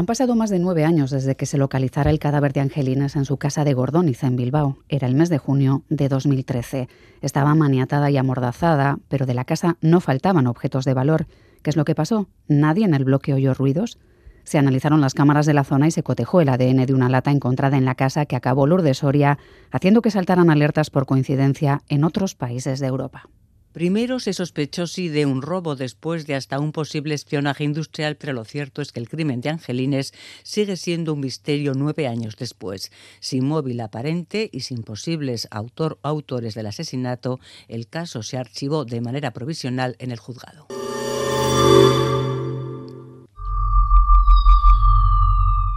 Han pasado más de nueve años desde que se localizara el cadáver de Angelines en su casa de Gordóniz, en Bilbao. Era el mes de junio de 2013. Estaba maniatada y amordazada, pero de la casa no faltaban objetos de valor. ¿Qué es lo que pasó? Nadie en el bloque oyó ruidos. Se analizaron las cámaras de la zona y se cotejó el ADN de una lata encontrada en la casa que acabó Lourdes Soria, haciendo que saltaran alertas por coincidencia en otros países de Europa. Primero se sospechó sí de un robo, después de hasta un posible espionaje industrial, pero lo cierto es que el crimen de Angelines sigue siendo un misterio nueve años después. Sin móvil aparente y sin posibles autor autores del asesinato, el caso se archivó de manera provisional en el juzgado.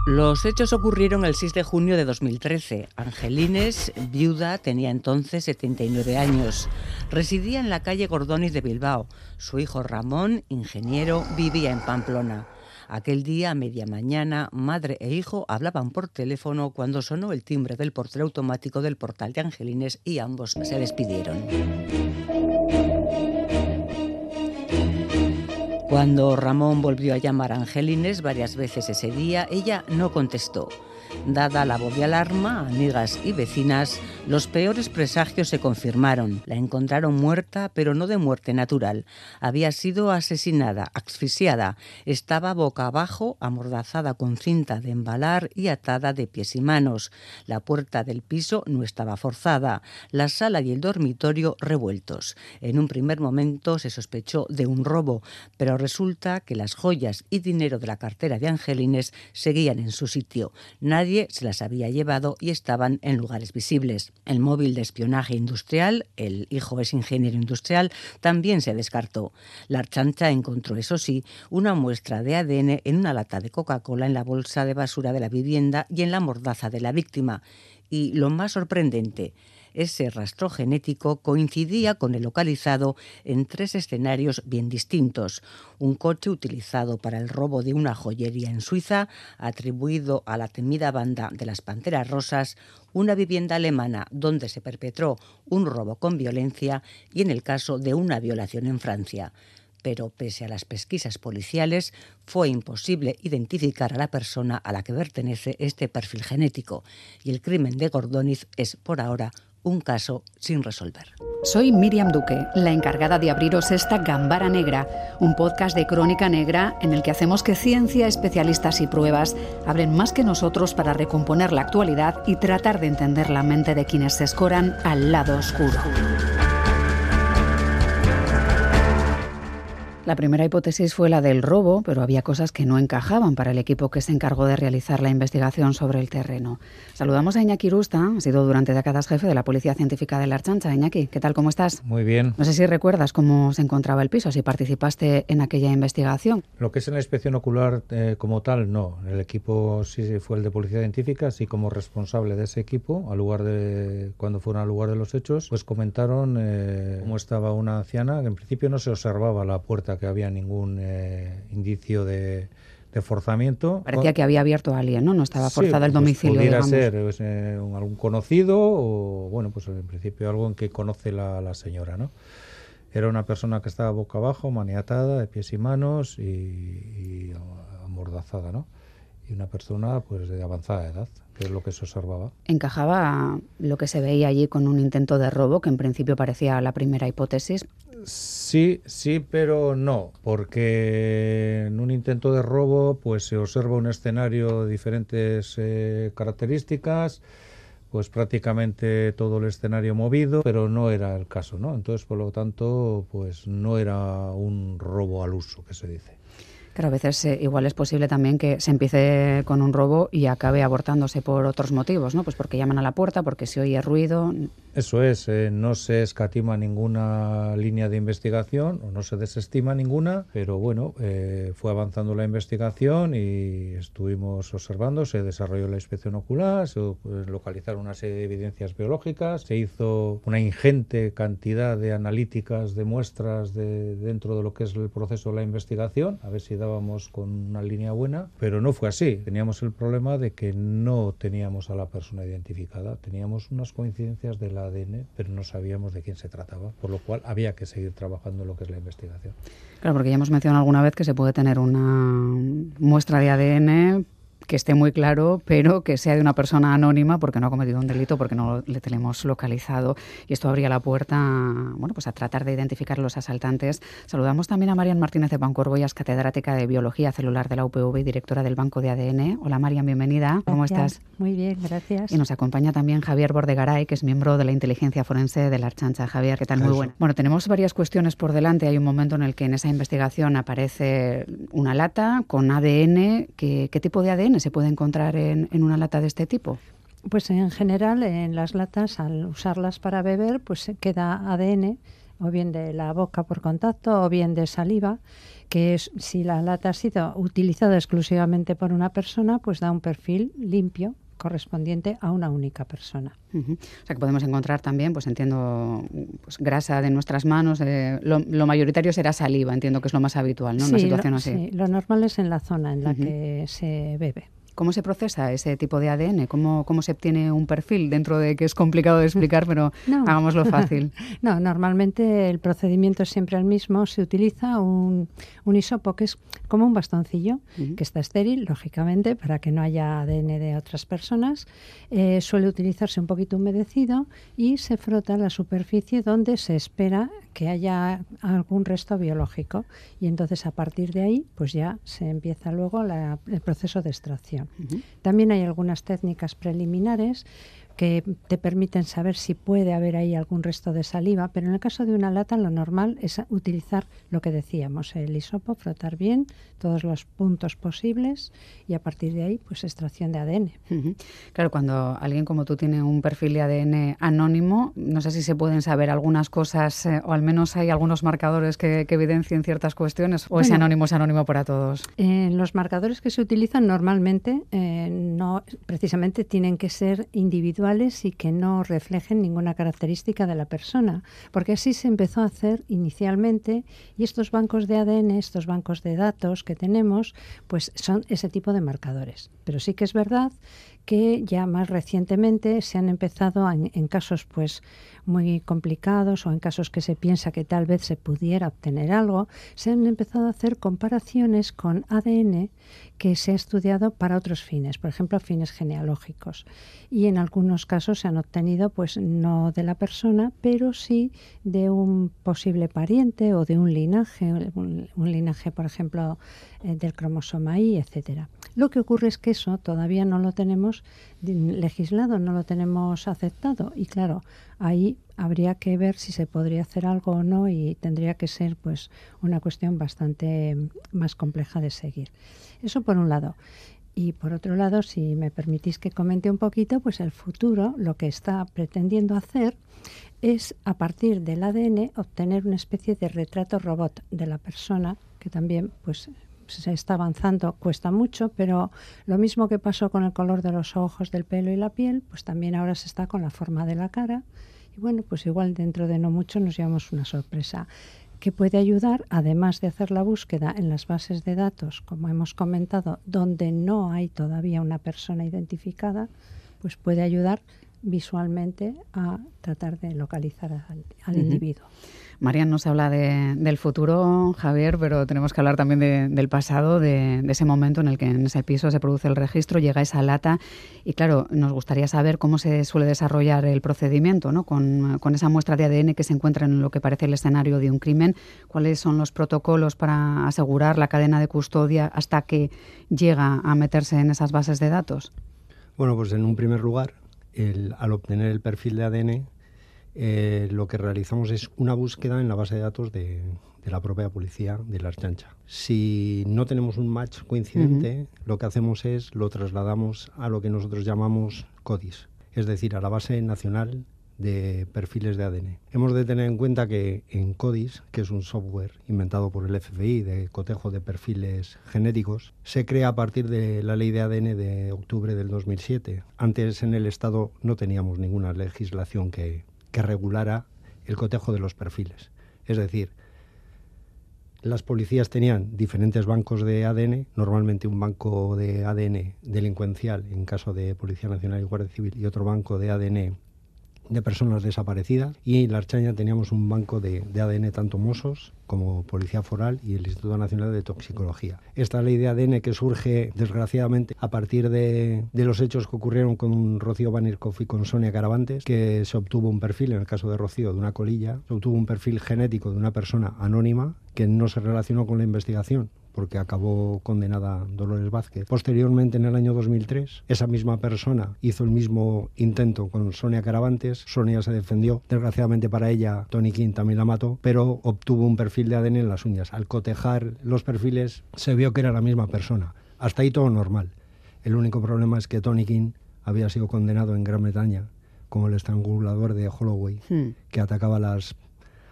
Los hechos ocurrieron el 6 de junio de 2013. Angelines, viuda, tenía entonces 79 años. Residía en la calle Gordonis de Bilbao. Su hijo Ramón, ingeniero, vivía en Pamplona. Aquel día, a media mañana, madre e hijo hablaban por teléfono cuando sonó el timbre del portero automático del portal de Angelines y ambos se despidieron. Cuando Ramón volvió a llamar a Angelines varias veces ese día, ella no contestó. Dada la voz de alarma, amigas y vecinas, los peores presagios se confirmaron. La encontraron muerta, pero no de muerte natural. Había sido asesinada, asfixiada. Estaba boca abajo, amordazada con cinta de embalar y atada de pies y manos. La puerta del piso no estaba forzada. La sala y el dormitorio revueltos. En un primer momento se sospechó de un robo, pero resulta que las joyas y dinero de la cartera de Angelines seguían en su sitio. Nadie se las había llevado y estaban en lugares visibles. El móvil de espionaje industrial, el hijo es ingeniero industrial, también se descartó. La archancha encontró, eso sí, una muestra de ADN en una lata de Coca-Cola en la bolsa de basura de la vivienda y en la mordaza de la víctima. Y lo más sorprendente, ese rastro genético coincidía con el localizado en tres escenarios bien distintos. Un coche utilizado para el robo de una joyería en Suiza, atribuido a la temida banda de las Panteras Rosas, una vivienda alemana donde se perpetró un robo con violencia y en el caso de una violación en Francia pero pese a las pesquisas policiales fue imposible identificar a la persona a la que pertenece este perfil genético y el crimen de Gordoniz es por ahora un caso sin resolver. Soy Miriam Duque, la encargada de abriros esta Gambara Negra, un podcast de crónica negra en el que hacemos que ciencia, especialistas y pruebas abren más que nosotros para recomponer la actualidad y tratar de entender la mente de quienes se escoran al lado oscuro. La primera hipótesis fue la del robo, pero había cosas que no encajaban para el equipo que se encargó de realizar la investigación sobre el terreno. Saludamos a Iñaki Rusta, ha sido durante décadas jefe de la Policía Científica de la Archancha. Iñaki, ¿qué tal? ¿Cómo estás? Muy bien. No sé si recuerdas cómo se encontraba el piso, si participaste en aquella investigación. Lo que es en la inspección ocular eh, como tal, no. El equipo sí fue el de Policía Científica, así como responsable de ese equipo, al lugar de cuando fueron al lugar de los hechos, pues comentaron eh, cómo estaba una anciana, que en principio no se observaba la puerta que había ningún eh, indicio de, forzamiento. Parecía que había abierto a alguien, ¿no? No estaba forzado el pues domicilio. Pudiera ser pues, eh, algún conocido o, bueno, pues en principio algo en que conoce la, señora, ¿no? Era una persona que estaba boca abajo, maniatada, de pies y manos y, y amordazada, ¿no? Y una persona pues de avanzada edad que es lo que se observaba. ¿Encajaba lo que se veía allí con un intento de robo, que en principio parecía la primera hipótesis? Sí, sí, pero no, porque en un intento de robo pues se observa un escenario de diferentes eh, características, pues prácticamente todo el escenario movido, pero no era el caso, ¿no? Entonces, por lo tanto, pues no era un robo al uso, que se dice. Claro, a veces eh, igual es posible también que se empiece con un robo y acabe abortándose por otros motivos, ¿no? Pues porque llaman a la puerta, porque se oye ruido. Eso es, eh, no se escatima ninguna línea de investigación no se desestima ninguna, pero bueno, eh, fue avanzando la investigación y estuvimos observando, se desarrolló la inspección ocular, se localizaron una serie de evidencias biológicas, se hizo una ingente cantidad de analíticas de muestras de, dentro de lo que es el proceso de la investigación, a ver si dábamos con una línea buena, pero no fue así. Teníamos el problema de que no teníamos a la persona identificada, teníamos unas coincidencias de la ADN, pero no sabíamos de quién se trataba, por lo cual había que seguir trabajando en lo que es la investigación. Claro, porque ya hemos mencionado alguna vez que se puede tener una muestra de ADN que esté muy claro, pero que sea de una persona anónima porque no ha cometido un delito, porque no le tenemos localizado. Y esto abría la puerta bueno, pues a tratar de identificar a los asaltantes. Saludamos también a Marian Martínez de Bancorboyas, catedrática de Biología Celular de la UPV y directora del Banco de ADN. Hola Marian, bienvenida. ¿Cómo estás? Muy bien, gracias. Y nos acompaña también Javier Bordegaray, que es miembro de la inteligencia forense de la Archancha. Javier, ¿qué tal? Muy bueno. Bueno, tenemos varias cuestiones por delante. Hay un momento en el que en esa investigación aparece una lata con ADN. ¿Qué, qué tipo de ADN se puede encontrar en, en una lata de este tipo? Pues en general en las latas, al usarlas para beber, pues queda ADN o bien de la boca por contacto o bien de saliva, que es, si la lata ha sido utilizada exclusivamente por una persona, pues da un perfil limpio correspondiente a una única persona. O sea que podemos encontrar también, pues entiendo, pues grasa de nuestras manos. lo, mayoritario será saliva, entiendo que es lo más habitual, ¿no? Una situación así. Sí, lo normal es en la zona en la que se bebe. ¿Cómo se procesa ese tipo de ADN? ¿Cómo, ¿Cómo, se obtiene un perfil? Dentro de que es complicado de explicar, pero hagámoslo fácil. no, normalmente el procedimiento es siempre el mismo. Se utiliza un, un hisopo que es como un bastoncillo, que está estéril, lógicamente, para que no haya ADN de otras personas. Eh, suele utilizarse un poquito humedecido y se frota la superficie donde se espera que haya algún resto biológico. Y entonces a partir de ahí, pues ya se empieza luego el proceso de extracción. También hay algunas técnicas preliminares que te permiten saber si puede haber ahí algún resto de saliva, pero en el caso de una lata lo normal es utilizar lo que decíamos, el hisopo, frotar bien todos los puntos posibles y a partir de ahí pues extracción de ADN. Claro, cuando alguien como tú tiene un perfil de ADN anónimo, no sé si se pueden saber algunas cosas eh, o al menos hay algunos marcadores que, evidencien ciertas cuestiones o ese anónimo es anónimo para todos. Eh, los marcadores que se utilizan normalmente eh, no precisamente tienen que ser individuales y que no reflejen ninguna característica de la persona, porque así se empezó a hacer inicialmente y estos bancos de ADN, estos bancos de datos que tenemos, pues son ese tipo de marcadores. Pero sí que es verdad que ya más recientemente se han empezado en, casos pues muy complicados o en casos que se piensa que tal vez se pudiera obtener algo, se han empezado a hacer comparaciones con ADN que se ha estudiado para otros fines, por ejemplo, fines genealógicos. Y en algunos casos se han obtenido, pues no de la persona, pero sí de un posible pariente o de un linaje, un, linaje, por ejemplo, eh, del cromosoma Y, etcétera. Lo que ocurre es que eso todavía no lo tenemos legislado, no lo tenemos aceptado. Y claro, ahí habría que ver si se podría hacer algo o no y tendría que ser pues una cuestión bastante más compleja de seguir. Eso por un lado. Y por otro lado, si me permitís que comente un poquito, pues el futuro lo que está pretendiendo hacer es a partir del ADN obtener una especie de retrato robot de la persona que también pues se está avanzando, cuesta mucho, pero lo mismo que pasó con el color de los ojos, del pelo y la piel, pues también ahora se está con la forma de la cara. Y bueno, pues igual dentro de no mucho nos llevamos una sorpresa que puede ayudar, además de hacer la búsqueda en las bases de datos, como hemos comentado, donde no hay todavía una persona identificada, pues puede ayudar visualmente a tratar de localizar al, individuo. Marian nos habla del futuro, Javier, pero tenemos que hablar también del pasado, de, ese momento en el que en ese piso se produce el registro, llega esa lata y claro, nos gustaría saber cómo se suele desarrollar el procedimiento, ¿no? Con, con esa muestra de ADN que se encuentra en lo que parece el escenario de un crimen, cuáles son los protocolos para asegurar la cadena de custodia hasta que llega a meterse en esas bases de datos. Bueno, pues en un primer lugar, al obtener el perfil de ADN, eh, lo que realizamos es una búsqueda en la base de datos de, la propia policía de la Archancha. Si no tenemos un match coincidente, lo que hacemos es lo trasladamos a lo que nosotros llamamos CODIS, es decir, a la base nacional de perfiles de ADN. Hemos de tener en cuenta que en CODIS, que es un software inventado por el FBI de cotejo de perfiles genéticos, se crea a partir de la ley de ADN de octubre del 2007. Antes en el Estado no teníamos ninguna legislación que, que regulara el cotejo de los perfiles. Es decir, las policías tenían diferentes bancos de ADN, normalmente un banco de ADN delincuencial en caso de Policía Nacional y Guardia Civil y otro banco de ADN de personas desaparecidas y en la Archaña teníamos un banco de, ADN tanto Mossos como Policía Foral y el Instituto Nacional de Toxicología. Esta ley de ADN que surge desgraciadamente a partir de, los hechos que ocurrieron con Rocío Banirkov y con Sonia Caravantes, que se obtuvo un perfil, en el caso de Rocío, de una colilla, se obtuvo un perfil genético de una persona anónima que no se relacionó con la investigación porque acabó condenada Dolores Vázquez. Posteriormente, en el año 2003, esa misma persona hizo el mismo intento con Sonia Caravantes. Sonia se defendió. Desgraciadamente para ella, Tony King también la mató, pero obtuvo un perfil de ADN en las uñas. Al cotejar los perfiles, se vio que era la misma persona. Hasta ahí todo normal. El único problema es que Tony King había sido condenado en Gran Bretaña como el estrangulador de Holloway, hmm. que atacaba a las,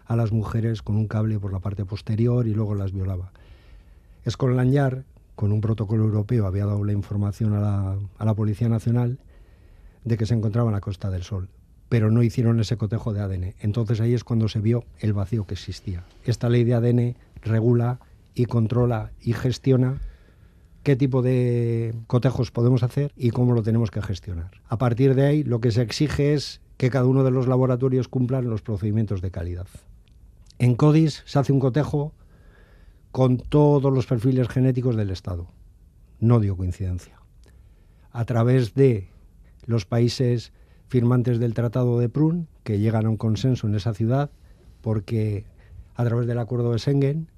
a las mujeres con un cable por la parte posterior y luego las violaba. Scotland Yard, con un protocolo europeo, había dado la información a la, a la Policía Nacional de que se encontraba en la Costa del Sol, pero no hicieron ese cotejo de ADN. Entonces ahí es cuando se vio el vacío que existía. Esta ley de ADN regula y controla y gestiona qué tipo de cotejos podemos hacer y cómo lo tenemos que gestionar. A partir de ahí, lo que se exige es que cada uno de los laboratorios cumplan los procedimientos de calidad. En CODIS se hace un cotejo con todos los perfiles genéticos del Estado. No dio coincidencia. A través de los países firmantes del Tratado de Prun, que llegan a un consenso en esa ciudad, porque a través del acuerdo de Schengen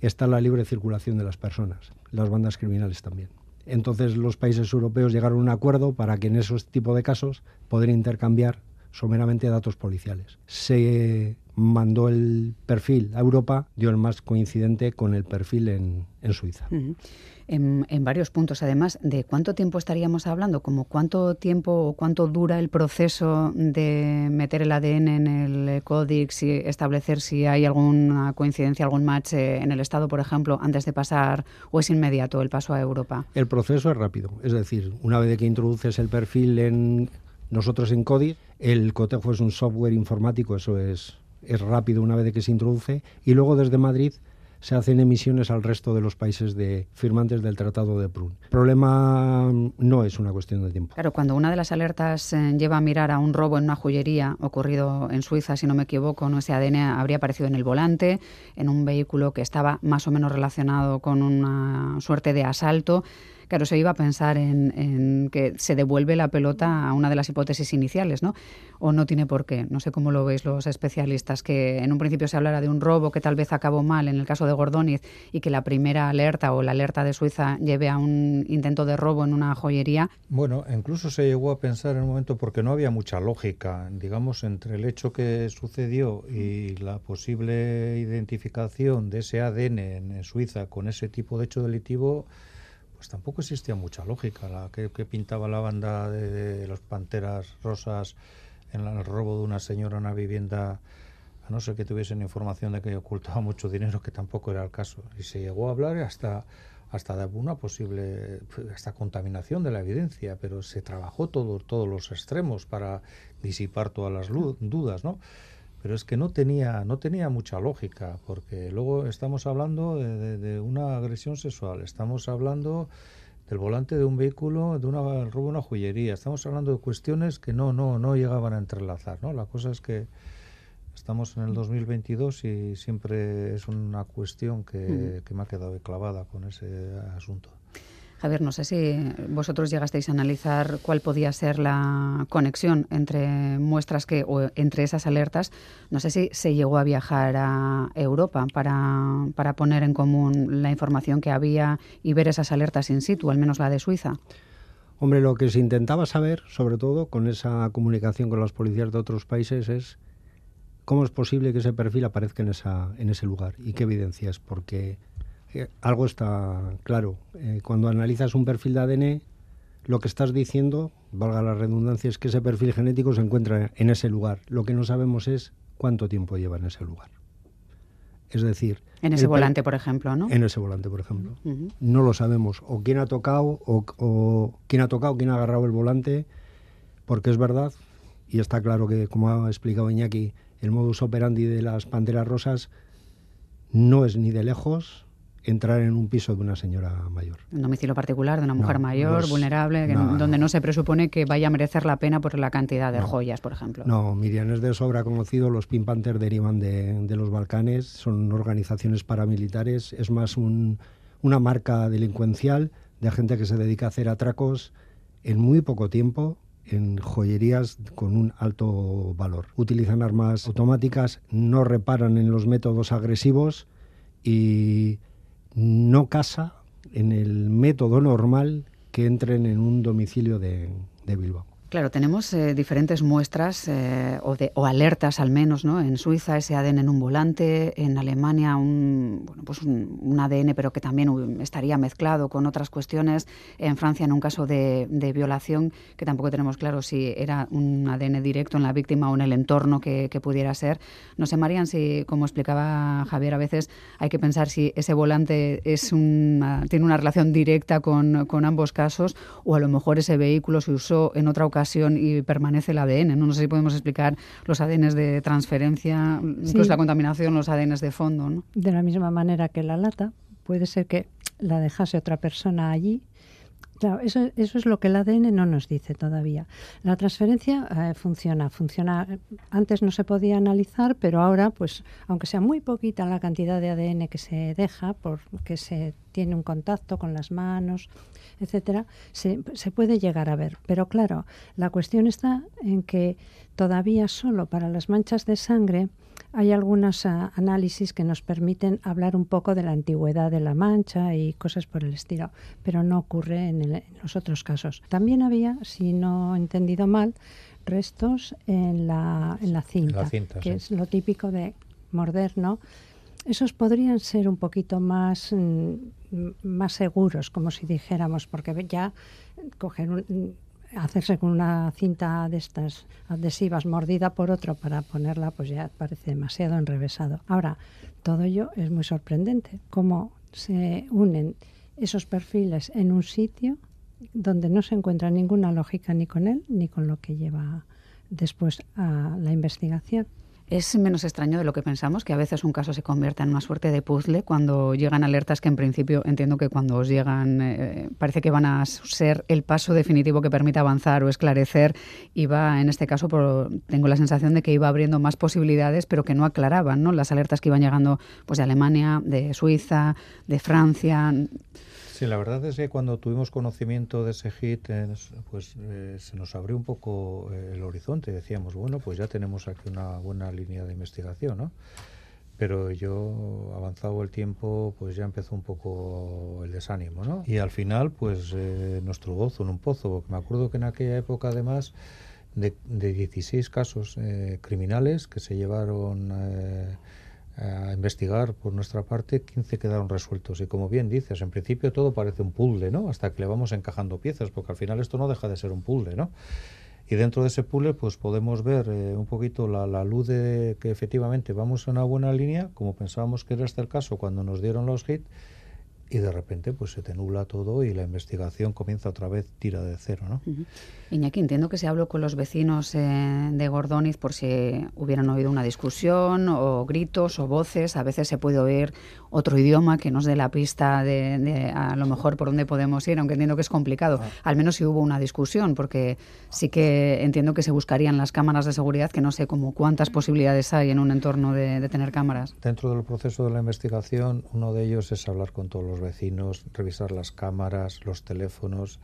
está la libre circulación de las personas, las bandas criminales también. Entonces los países europeos llegaron a un acuerdo para que en esos tipos de casos poder intercambiar someramente datos policiales. Se mandó el perfil a Europa, dio el más coincidente con el perfil en, Suiza. en, varios puntos, además, ¿de cuánto tiempo estaríamos hablando? ¿Como cuánto tiempo o cuánto dura el proceso de meter el ADN en el código y establecer si hay alguna coincidencia, algún match eh, en el Estado, por ejemplo, antes de pasar o es inmediato el paso a Europa? El proceso es rápido. Es decir, una vez que introduces el perfil en nosotros en CODIR, el cotejo es un software informático, eso es es rápido una vez que se introduce y luego desde Madrid se hacen emisiones al resto de los países de firmantes del Tratado de Prun. El problema no es una cuestión de tiempo. Claro, cuando una de las alertas eh, lleva a mirar a un robo en una joyería ocurrido en Suiza, si no me equivoco, no ese ADN habría aparecido en el volante, en un vehículo que estaba más o menos relacionado con una suerte de asalto. Claro, se iba a pensar en, que se devuelve la pelota a una de las hipótesis iniciales, ¿no? O no tiene por qué. No sé cómo lo veis los especialistas, que en un principio se hablara de un robo que tal vez acabó mal en el caso de Gordóniz y que la primera alerta o la alerta de Suiza lleve a un intento de robo en una joyería. Bueno, incluso se llegó a pensar en un momento porque no había mucha lógica, digamos, entre el hecho que sucedió y la posible identificación de ese ADN en Suiza con ese tipo de hecho delictivo pues tampoco existía mucha lógica. La que, pintaba la banda de, los Panteras Rosas en el robo de una señora en una vivienda, a no ser que tuviesen información de que ocultaba mucho dinero, que tampoco era el caso. Y se llegó a hablar hasta hasta de una posible hasta contaminación de la evidencia, pero se trabajó todo, todos los extremos para disipar todas las dudas, ¿no? Pero es que no tenía, no tenía mucha lógica, porque luego estamos hablando de, una agresión sexual, estamos hablando del volante de un vehículo, de una robo de una joyería, estamos hablando de cuestiones que no, no, no llegaban a entrelazar, ¿no? La cosa es que estamos en el 2022 y siempre es una cuestión que, que me ha quedado clavada con ese asunto. Javier, no sé si vosotros llegasteis a analizar cuál podía ser la conexión entre muestras que o entre esas alertas. No sé si se llegó a viajar a Europa para, para poner en común la información que había y ver esas alertas in situ, al menos la de Suiza. Hombre, lo que se intentaba saber, sobre todo con esa comunicación con las policías de otros países, es cómo es posible que ese perfil aparezca en, esa, en ese lugar y qué evidencias, porque algo está claro. Eh, cuando analizas un perfil de ADN, lo que estás diciendo, valga la redundancia, es que ese perfil genético se encuentra en ese lugar. Lo que no sabemos es cuánto tiempo lleva en ese lugar. Es decir... En ese volante, por ejemplo, ¿no? En ese volante, por ejemplo. No lo sabemos. O quién ha tocado, o, o quién ha tocado, quién ha agarrado el volante, porque es verdad, y está claro que, como ha explicado Iñaki, el modus operandi de las panteras rosas no es ni de lejos entrar en un piso de una señora mayor. Un domicilio particular de una mujer mayor, vulnerable, donde no se presupone que vaya a merecer la pena por la cantidad de joyas, por ejemplo. No, Miriam es de sobra conocido, los Pink Panther derivan de, de los Balcanes, son organizaciones paramilitares, es más un, una marca delincuencial de gente que se dedica a hacer atracos en muy poco tiempo en joyerías con un alto valor. Utilizan armas automáticas, no reparan en los métodos agresivos y no casa en el método normal que entren en un domicilio de, de Bilbao. Claro, tenemos eh, diferentes muestras eh, o, de, o, alertas al menos, ¿no? En Suiza ese ADN en un volante, en Alemania un, bueno, pues un, ADN pero que también estaría mezclado con otras cuestiones, en Francia en un caso de, de, violación que tampoco tenemos claro si era un ADN directo en la víctima o en el entorno que, que pudiera ser. No sé, Marian, si como explicaba Javier, a veces hay que pensar si ese volante es una, tiene una relación directa con, con ambos casos o a lo mejor ese vehículo se usó en otra ocasión y permanece el ADN. No, sé si podemos explicar los ADN de transferencia, incluso la contaminación, los ADN de fondo. ¿no? De la misma manera que la lata, puede ser que la dejase otra persona allí Claro, eso, eso es lo que el ADN no nos dice todavía. La transferencia eh, funciona, funciona. Antes no se podía analizar, pero ahora, pues, aunque sea muy poquita la cantidad de ADN que se deja, porque se tiene un contacto con las manos, etcétera, se, se puede llegar a ver. Pero claro, la cuestión está en que todavía solo para las manchas de sangre hay algunos ah, análisis que nos permiten hablar un poco de la antigüedad de la mancha y cosas por el estilo, pero no ocurre en, los otros casos. También había, si no he entendido mal, restos en la, en la cinta, que es lo típico de morder, ¿no? Esos podrían ser un poquito más, mm, más seguros, como si dijéramos, porque ya coger un, hacerse con una cinta de estas adhesivas mordida por otro para ponerla, pues ya parece demasiado enrevesado. Ahora, todo ello es muy sorprendente, cómo se unen esos perfiles en un sitio donde no se encuentra ninguna lógica ni con él ni con lo que lleva después a la investigación. Es menos extraño de lo que pensamos, que a veces un caso se convierta en una suerte de puzzle cuando llegan alertas que en principio entiendo que cuando os llegan eh, parece que van a ser el paso definitivo que permite avanzar o esclarecer y va, en este caso, por, tengo la sensación de que iba abriendo más posibilidades, pero que no aclaraban ¿no? las alertas que iban llegando pues, de Alemania, de Suiza, de Francia. Sí, la verdad es que cuando tuvimos conocimiento de ese hit, eh, pues eh, se nos abrió un poco eh, el horizonte. Decíamos, bueno, pues ya tenemos aquí una buena línea de investigación, ¿no? Pero yo, avanzado el tiempo, pues ya empezó un poco el desánimo, ¿no? Y al final, pues nuestro gozo en un pozo, me acuerdo que en aquella época, además, de, de 16 casos criminales que se llevaron a investigar por nuestra parte, 15 quedaron resueltos. Y como bien dices, en principio todo parece un puzzle, ¿no? Hasta que le vamos encajando piezas, porque al final esto no deja de ser un puzzle, ¿no? Y dentro de ese puzzle, pues podemos ver eh, un poquito la, la, luz de que efectivamente vamos en una buena línea, como pensábamos que era este el caso cuando nos dieron los hits, y de repente pues se te nubla todo y la investigación comienza otra vez tira de cero, ¿no? Iñaki, entiendo que se habló con los vecinos eh, de Gordoniz por si hubieran oído una discusión o gritos o voces. A veces se puede oír otro idioma que nos dé la pista de, a lo mejor por dónde podemos ir, aunque entiendo que es complicado. Ah. Al menos si hubo una discusión, porque sí que entiendo que se buscarían las cámaras de seguridad, que no sé cómo cuántas posibilidades hay en un entorno de, de tener cámaras. Dentro del proceso de la investigación, uno de ellos es hablar con todos los vecinos, revisar las cámaras, los teléfonos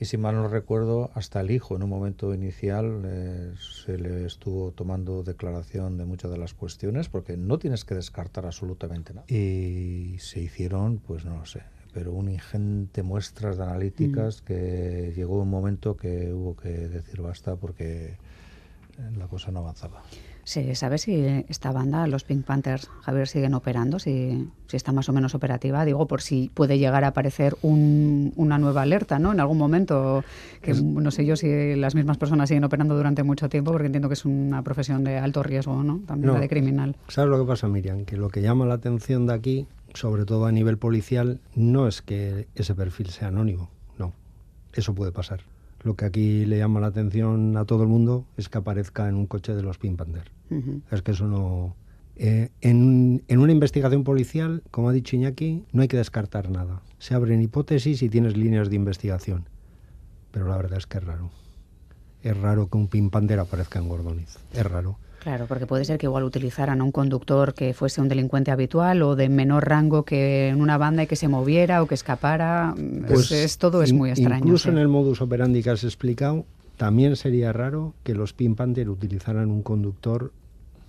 y si mal no recuerdo, hasta el hijo en un momento inicial eh, se le estuvo tomando declaración de muchas de las cuestiones porque no tienes que descartar absolutamente nada. Y se hicieron, pues no lo sé, pero un ingente muestras de analíticas mm. que llegó un momento que hubo que decir basta porque la cosa no avanzaba. ¿Se sabe si esta banda, los Pink Panthers, Javier, siguen operando? Si, si está más o menos operativa, digo, por si puede llegar a aparecer una nueva alerta, ¿no? En algún momento, que no sé yo si las mismas personas siguen operando durante mucho tiempo, porque entiendo que es una profesión de alto riesgo, ¿no? También la de criminal. ¿Sabes lo que pasa, Miriam? Que lo que llama la atención de aquí, sobre todo a nivel policial, no es que ese perfil sea anónimo, no. Eso puede pasar. Lo que aquí le llama la atención a todo el mundo es que aparezca en un coche de los Pink Panther. Es que eso no... Eh, en, en, una investigación policial, como ha dicho Iñaki, no hay que descartar nada. Se abren hipótesis y tienes líneas de investigación. Pero la verdad es que es raro. Es raro que un pimpander aparezca en Gordoniz. Es raro. Claro, porque puede ser que igual utilizaran a un conductor que fuese un delincuente habitual o de menor rango que en una banda y que se moviera o que escapara. Pues es, todo es muy extraño. Incluso en el modus operandi que has explicado, también sería raro que los pimpander utilizaran un conductor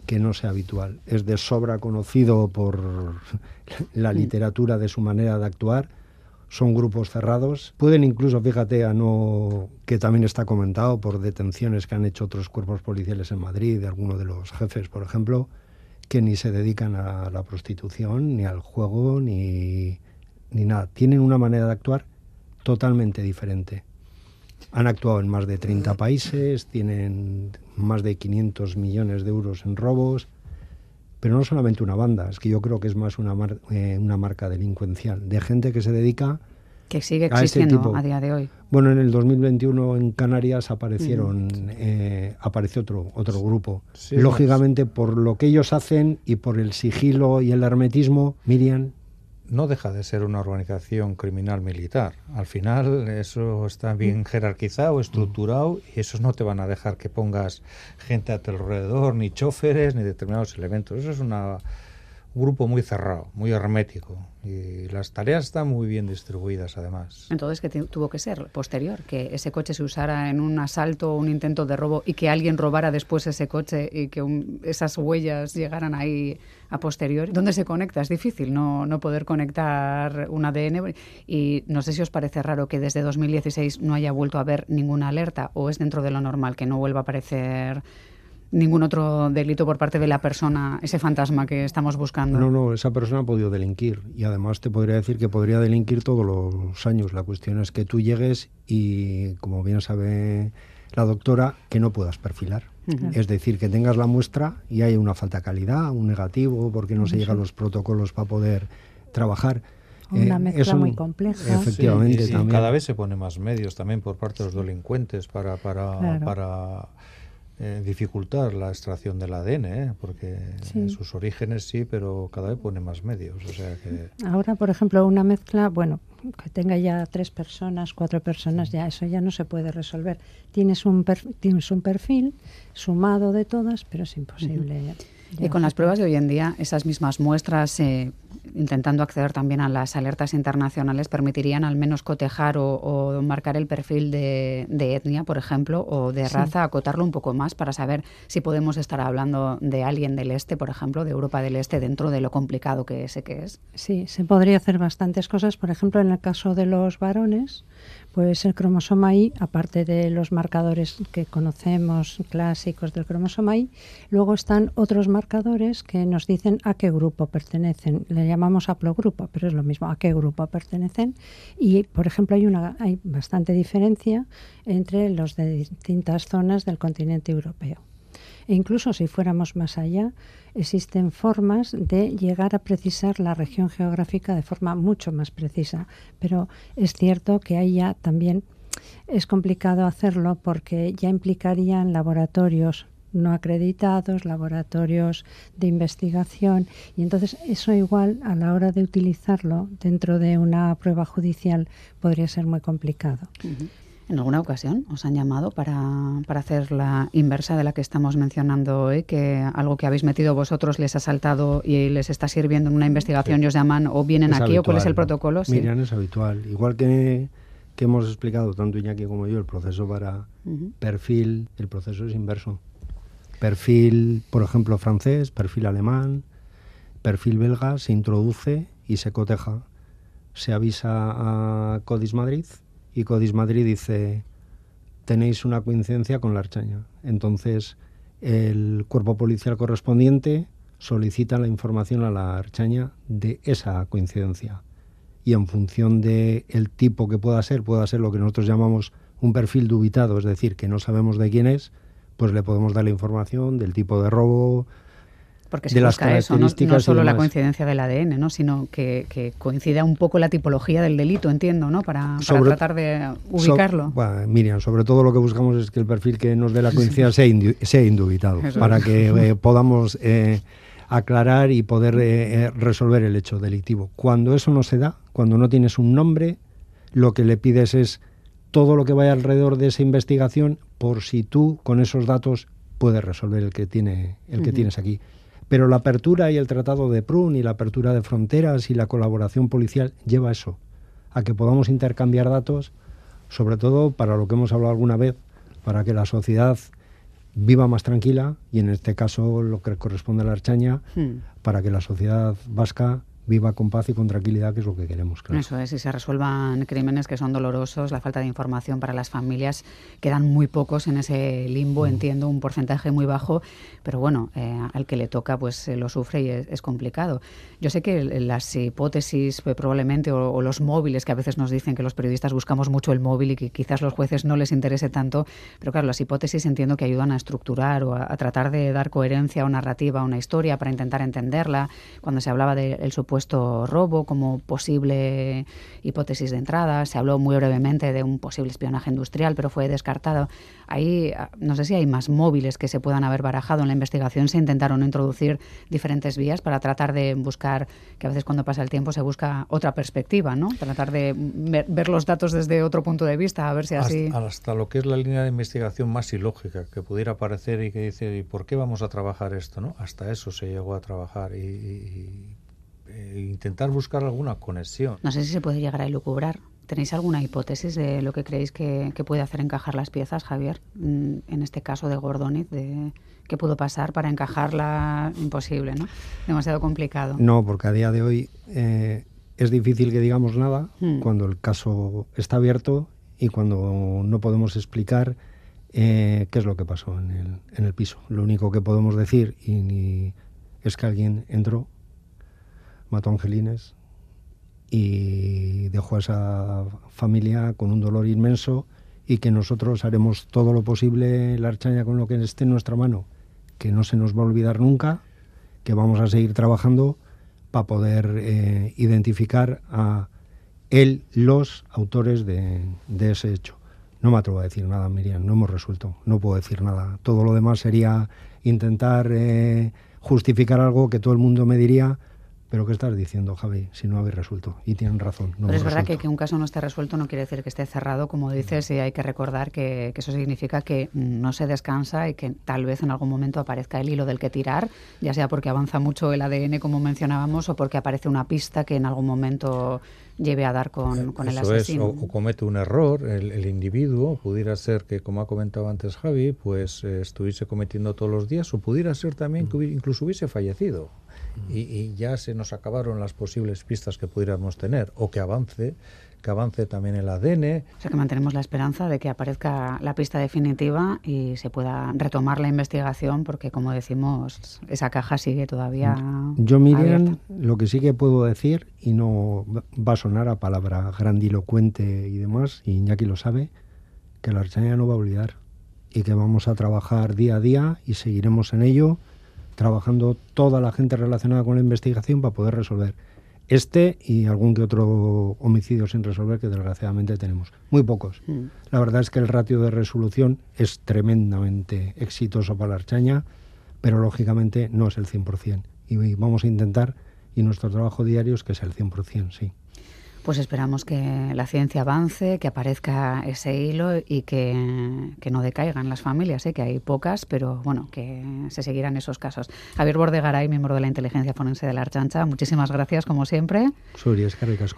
que no sea habitual. Es de sobra conocido por la literatura de su manera de actuar. Son grupos cerrados. Pueden incluso, fíjate, a no que también está comentado por detenciones que han hecho otros cuerpos policiales en Madrid, de algunos de los jefes, por ejemplo, que ni se dedican a la prostitución, ni al juego, ni, ni nada. Tienen una manera de actuar totalmente diferente. Han actuado en más de 30 países, tienen más de 500 millones de euros en robos, pero no solamente una banda, es que yo creo que es más una, eh, una marca delincuencial, de gente que se dedica que sigue este existiendo a, día de hoy. Bueno, en el 2021 en Canarias aparecieron, eh, apareció otro, otro grupo. Lógicamente, por lo que ellos hacen y por el sigilo y el hermetismo, Miriam, no deja de ser una organización criminal militar. Al final eso está bien jerarquizado, estructurado y esos no te van a dejar que pongas gente a tu alrededor, ni choferes, ni determinados elementos. Eso es una grupo muy cerrado, muy hermético y las tareas están muy bien distribuidas además. Entonces, ¿qué tuvo que ser? Posterior, que ese coche se usara en un asalto o un intento de robo y que alguien robara después ese coche y que esas huellas llegaran ahí a posterior. ¿Dónde se conecta? Es difícil no, no poder conectar un ADN y no sé si os parece raro que desde 2016 no haya vuelto a haber ninguna alerta o es dentro de lo normal que no vuelva a aparecer ningún otro delito por parte de la persona, ese fantasma que estamos buscando. No, no, esa persona ha podido delinquir y además te podría decir que podría delinquir todos los años. La cuestión es que tú llegues y, como bien sabe la doctora, que no puedas perfilar. Es decir, que tengas la muestra y hay una falta de calidad, un negativo, porque no se llegan los protocolos para poder trabajar. Una eh, mezcla muy compleja. Efectivamente, también. Cada vez se pone más medios también por parte de los delincuentes para, para, para eh, dificultar la extracción del ADN, ¿eh? porque en sus orígenes sí, pero cada vez pone más medios. O sea que... Ahora, por ejemplo, una mezcla, bueno, que tenga ya tres personas, cuatro personas, ya eso ya no se puede resolver. Tienes un, tienes un perfil sumado de todas, pero es imposible. Y con las pruebas de hoy en día, esas mismas muestras, eh, intentando acceder también a las alertas internacionales, permitirían al menos cotejar o, marcar el perfil de, etnia, por ejemplo, o de raza, acotarlo un poco más para saber si podemos estar hablando de alguien del este, por ejemplo, de Europa del Este, dentro de lo complicado que sé que es. Sí, se podría hacer bastantes cosas. Por ejemplo, en el caso de los varones, pues el cromosoma Y, aparte de los marcadores que conocemos clásicos del cromosoma Y, luego están otros marcadores que nos dicen a qué grupo pertenecen. Le llamamos haplogrupo, pero es lo mismo, a qué grupo pertenecen. Y, por ejemplo, hay, una, hay bastante diferencia entre los de distintas zonas del continente europeo. E incluso si fuéramos más allá, existen formas de llegar a precisar la región geográfica de forma mucho más precisa. Pero es cierto que ahí ya también es complicado hacerlo porque ya implicarían laboratorios no acreditados, laboratorios de investigación y entonces eso igual a la hora de utilizarlo dentro de una prueba judicial podría ser muy complicado. ¿En alguna ocasión os han llamado para, para, hacer la inversa de la que estamos mencionando hoy? Que algo que habéis metido vosotros les ha saltado y les está sirviendo en una investigación y os llaman o vienen aquí o cuál es el protocolo? Sí. Miriam, es habitual. Igual que, que hemos explicado tanto Iñaki como yo el proceso para perfil, el proceso es inverso. Perfil, por ejemplo, francés, perfil alemán, perfil belga, se introduce y se coteja. Se avisa a Codis Madrid y Codis Madrid dice, tenéis una coincidencia con la Archaña. Entonces, el cuerpo policial correspondiente solicita la información a la Archaña de esa coincidencia. Y en función del el tipo que pueda ser, pueda ser lo que nosotros llamamos un perfil dubitado, es decir, que no sabemos de quién es, pues le podemos dar la información del tipo de robo, porque se busca eso, no, solo la coincidencia del ADN, ¿no? sino que, que, coincida un poco la tipología del delito, entiendo, ¿no? para, tratar de ubicarlo. Miriam, sobre todo lo que buscamos es que el perfil que nos dé la coincidencia sea, sea indubitado, para que eh, podamos eh, aclarar y poder eh, eh, resolver el hecho delictivo. Cuando eso no se da, cuando no tienes un nombre, lo que le pides es todo lo que vaya alrededor de esa investigación por si tú con esos datos puedes resolver el que tiene el que tienes aquí. Pero la apertura y el tratado de Prun y la apertura de fronteras y la colaboración policial lleva eso, a que podamos intercambiar datos, sobre todo para lo que hemos hablado alguna vez, para que la sociedad viva más tranquila y en este caso lo que corresponde a la Archaña, hmm. para que la sociedad vasca viva con paz y con tranquilidad, que es lo que queremos. Claro. Eso es, y se resuelvan crímenes que son dolorosos, la falta de información para las familias, quedan muy pocos en ese limbo, mm. entiendo, un porcentaje muy bajo, pero bueno, eh, al que le toca pues lo sufre y es, complicado. Yo sé que las hipótesis pues, probablemente o, los móviles que a veces nos dicen que los periodistas buscamos mucho el móvil y que quizás los jueces no les interese tanto, pero claro, las hipótesis entiendo que ayudan a estructurar o a, tratar de dar coherencia o narrativa a una historia para intentar entenderla. Cuando se hablaba del supuesto robo como posible hipótesis de entrada. Se habló muy brevemente de un posible espionaje industrial, pero fue descartado. Ahí, ah, no sé si hay más móviles que se puedan haber barajado en la investigación. Se intentaron introducir diferentes vías para tratar de buscar, que a veces cuando pasa el tiempo se busca otra perspectiva, ¿no? Tratar de ver, los datos desde otro punto de vista, a ver si así... Hasta, hasta lo que es la línea de investigación más ilógica que pudiera parecer y que dice, ¿y por qué vamos a trabajar esto? ¿no? Hasta eso se llegó a trabajar y eh, intentar buscar alguna conexión. No sé si se puede llegar a elucubrar. ¿Tenéis alguna hipótesis de lo que creéis que, puede hacer encajar las piezas, Javier? Mm, en este caso de Gordoniz, de qué pudo pasar para encajarla imposible, ¿no? Demasiado complicado. No, porque a día de hoy eh, es difícil que digamos nada hmm. cuando el caso está abierto y cuando no podemos explicar eh, qué es lo que pasó en el, en el piso. Lo único que podemos decir y, es que alguien entró mató a Angelines y dejó a esa familia con un dolor inmenso y que nosotros haremos todo lo posible, la archaña, con lo que esté en nuestra mano, que no se nos va a olvidar nunca, que vamos a seguir trabajando para poder eh, identificar a él, los autores de, ese hecho. No me atrevo a decir nada, Miriam, no hemos resuelto, no puedo decir nada. Todo lo demás sería intentar eh, justificar algo que todo el mundo me diría, pero ¿qué estás diciendo, Javi, si no habéis resuelto? Y tienen razón. pero es verdad que, que un caso no esté resuelto no quiere decir que esté cerrado, como dices, y hay que recordar que, eso significa que no se descansa y que tal vez en algún momento aparezca el hilo del que tirar, ya sea porque avanza mucho el ADN, como mencionábamos, o porque aparece una pista que en algún momento lleve a dar con, con el asesino. o, comete un error el, individuo, pudiera ser que, como ha comentado antes Javi, pues eh, estuviese cometiendo todos los días, o pudiera ser también que incluso hubiese fallecido y, ya se nos acabaron las posibles pistas que pudiéramos tener o que avance que avance también el ADN. O sea que mantenemos la esperanza de que aparezca la pista definitiva y se pueda retomar la investigación porque como decimos esa caja sigue todavía Yo Miriam, lo que sí que puedo decir y no va a sonar a palabra grandilocuente y demás, y Iñaki lo sabe, que la Archanía no va a olvidar y que vamos a trabajar día a día y seguiremos en ello trabajando toda la gente relacionada con la investigación para poder resolver este y algún que otro homicidio sin resolver que desgraciadamente tenemos. Muy pocos. Mm. La verdad es que el ratio de resolución es tremendamente exitoso para la Archaña, pero lógicamente no es el 100%. Y vamos a intentar, y nuestro trabajo diario es que sea el 100%, sí pues esperamos que la ciencia avance, que aparezca ese hilo y que, no decaigan las familias, ¿eh? que hay pocas, pero bueno, que se seguirán esos casos. Javier Bordegaray, miembro de la inteligencia forense de la Archancha, muchísimas gracias como siempre.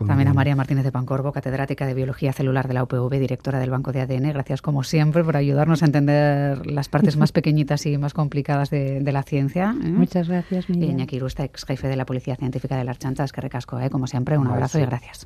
También a María Martínez de Pancorbo, catedrática de Biología Celular de la UPV, directora del Banco de ADN. Gracias como siempre por ayudarnos a entender las partes más pequeñitas y más complicadas de, la ciencia. ¿eh? Muchas gracias, Miriam. Y Iñaki Irusta, ex jefe de la Policía Científica de la Archancha, es que recasco, ¿eh? como siempre, un abrazo y gracias.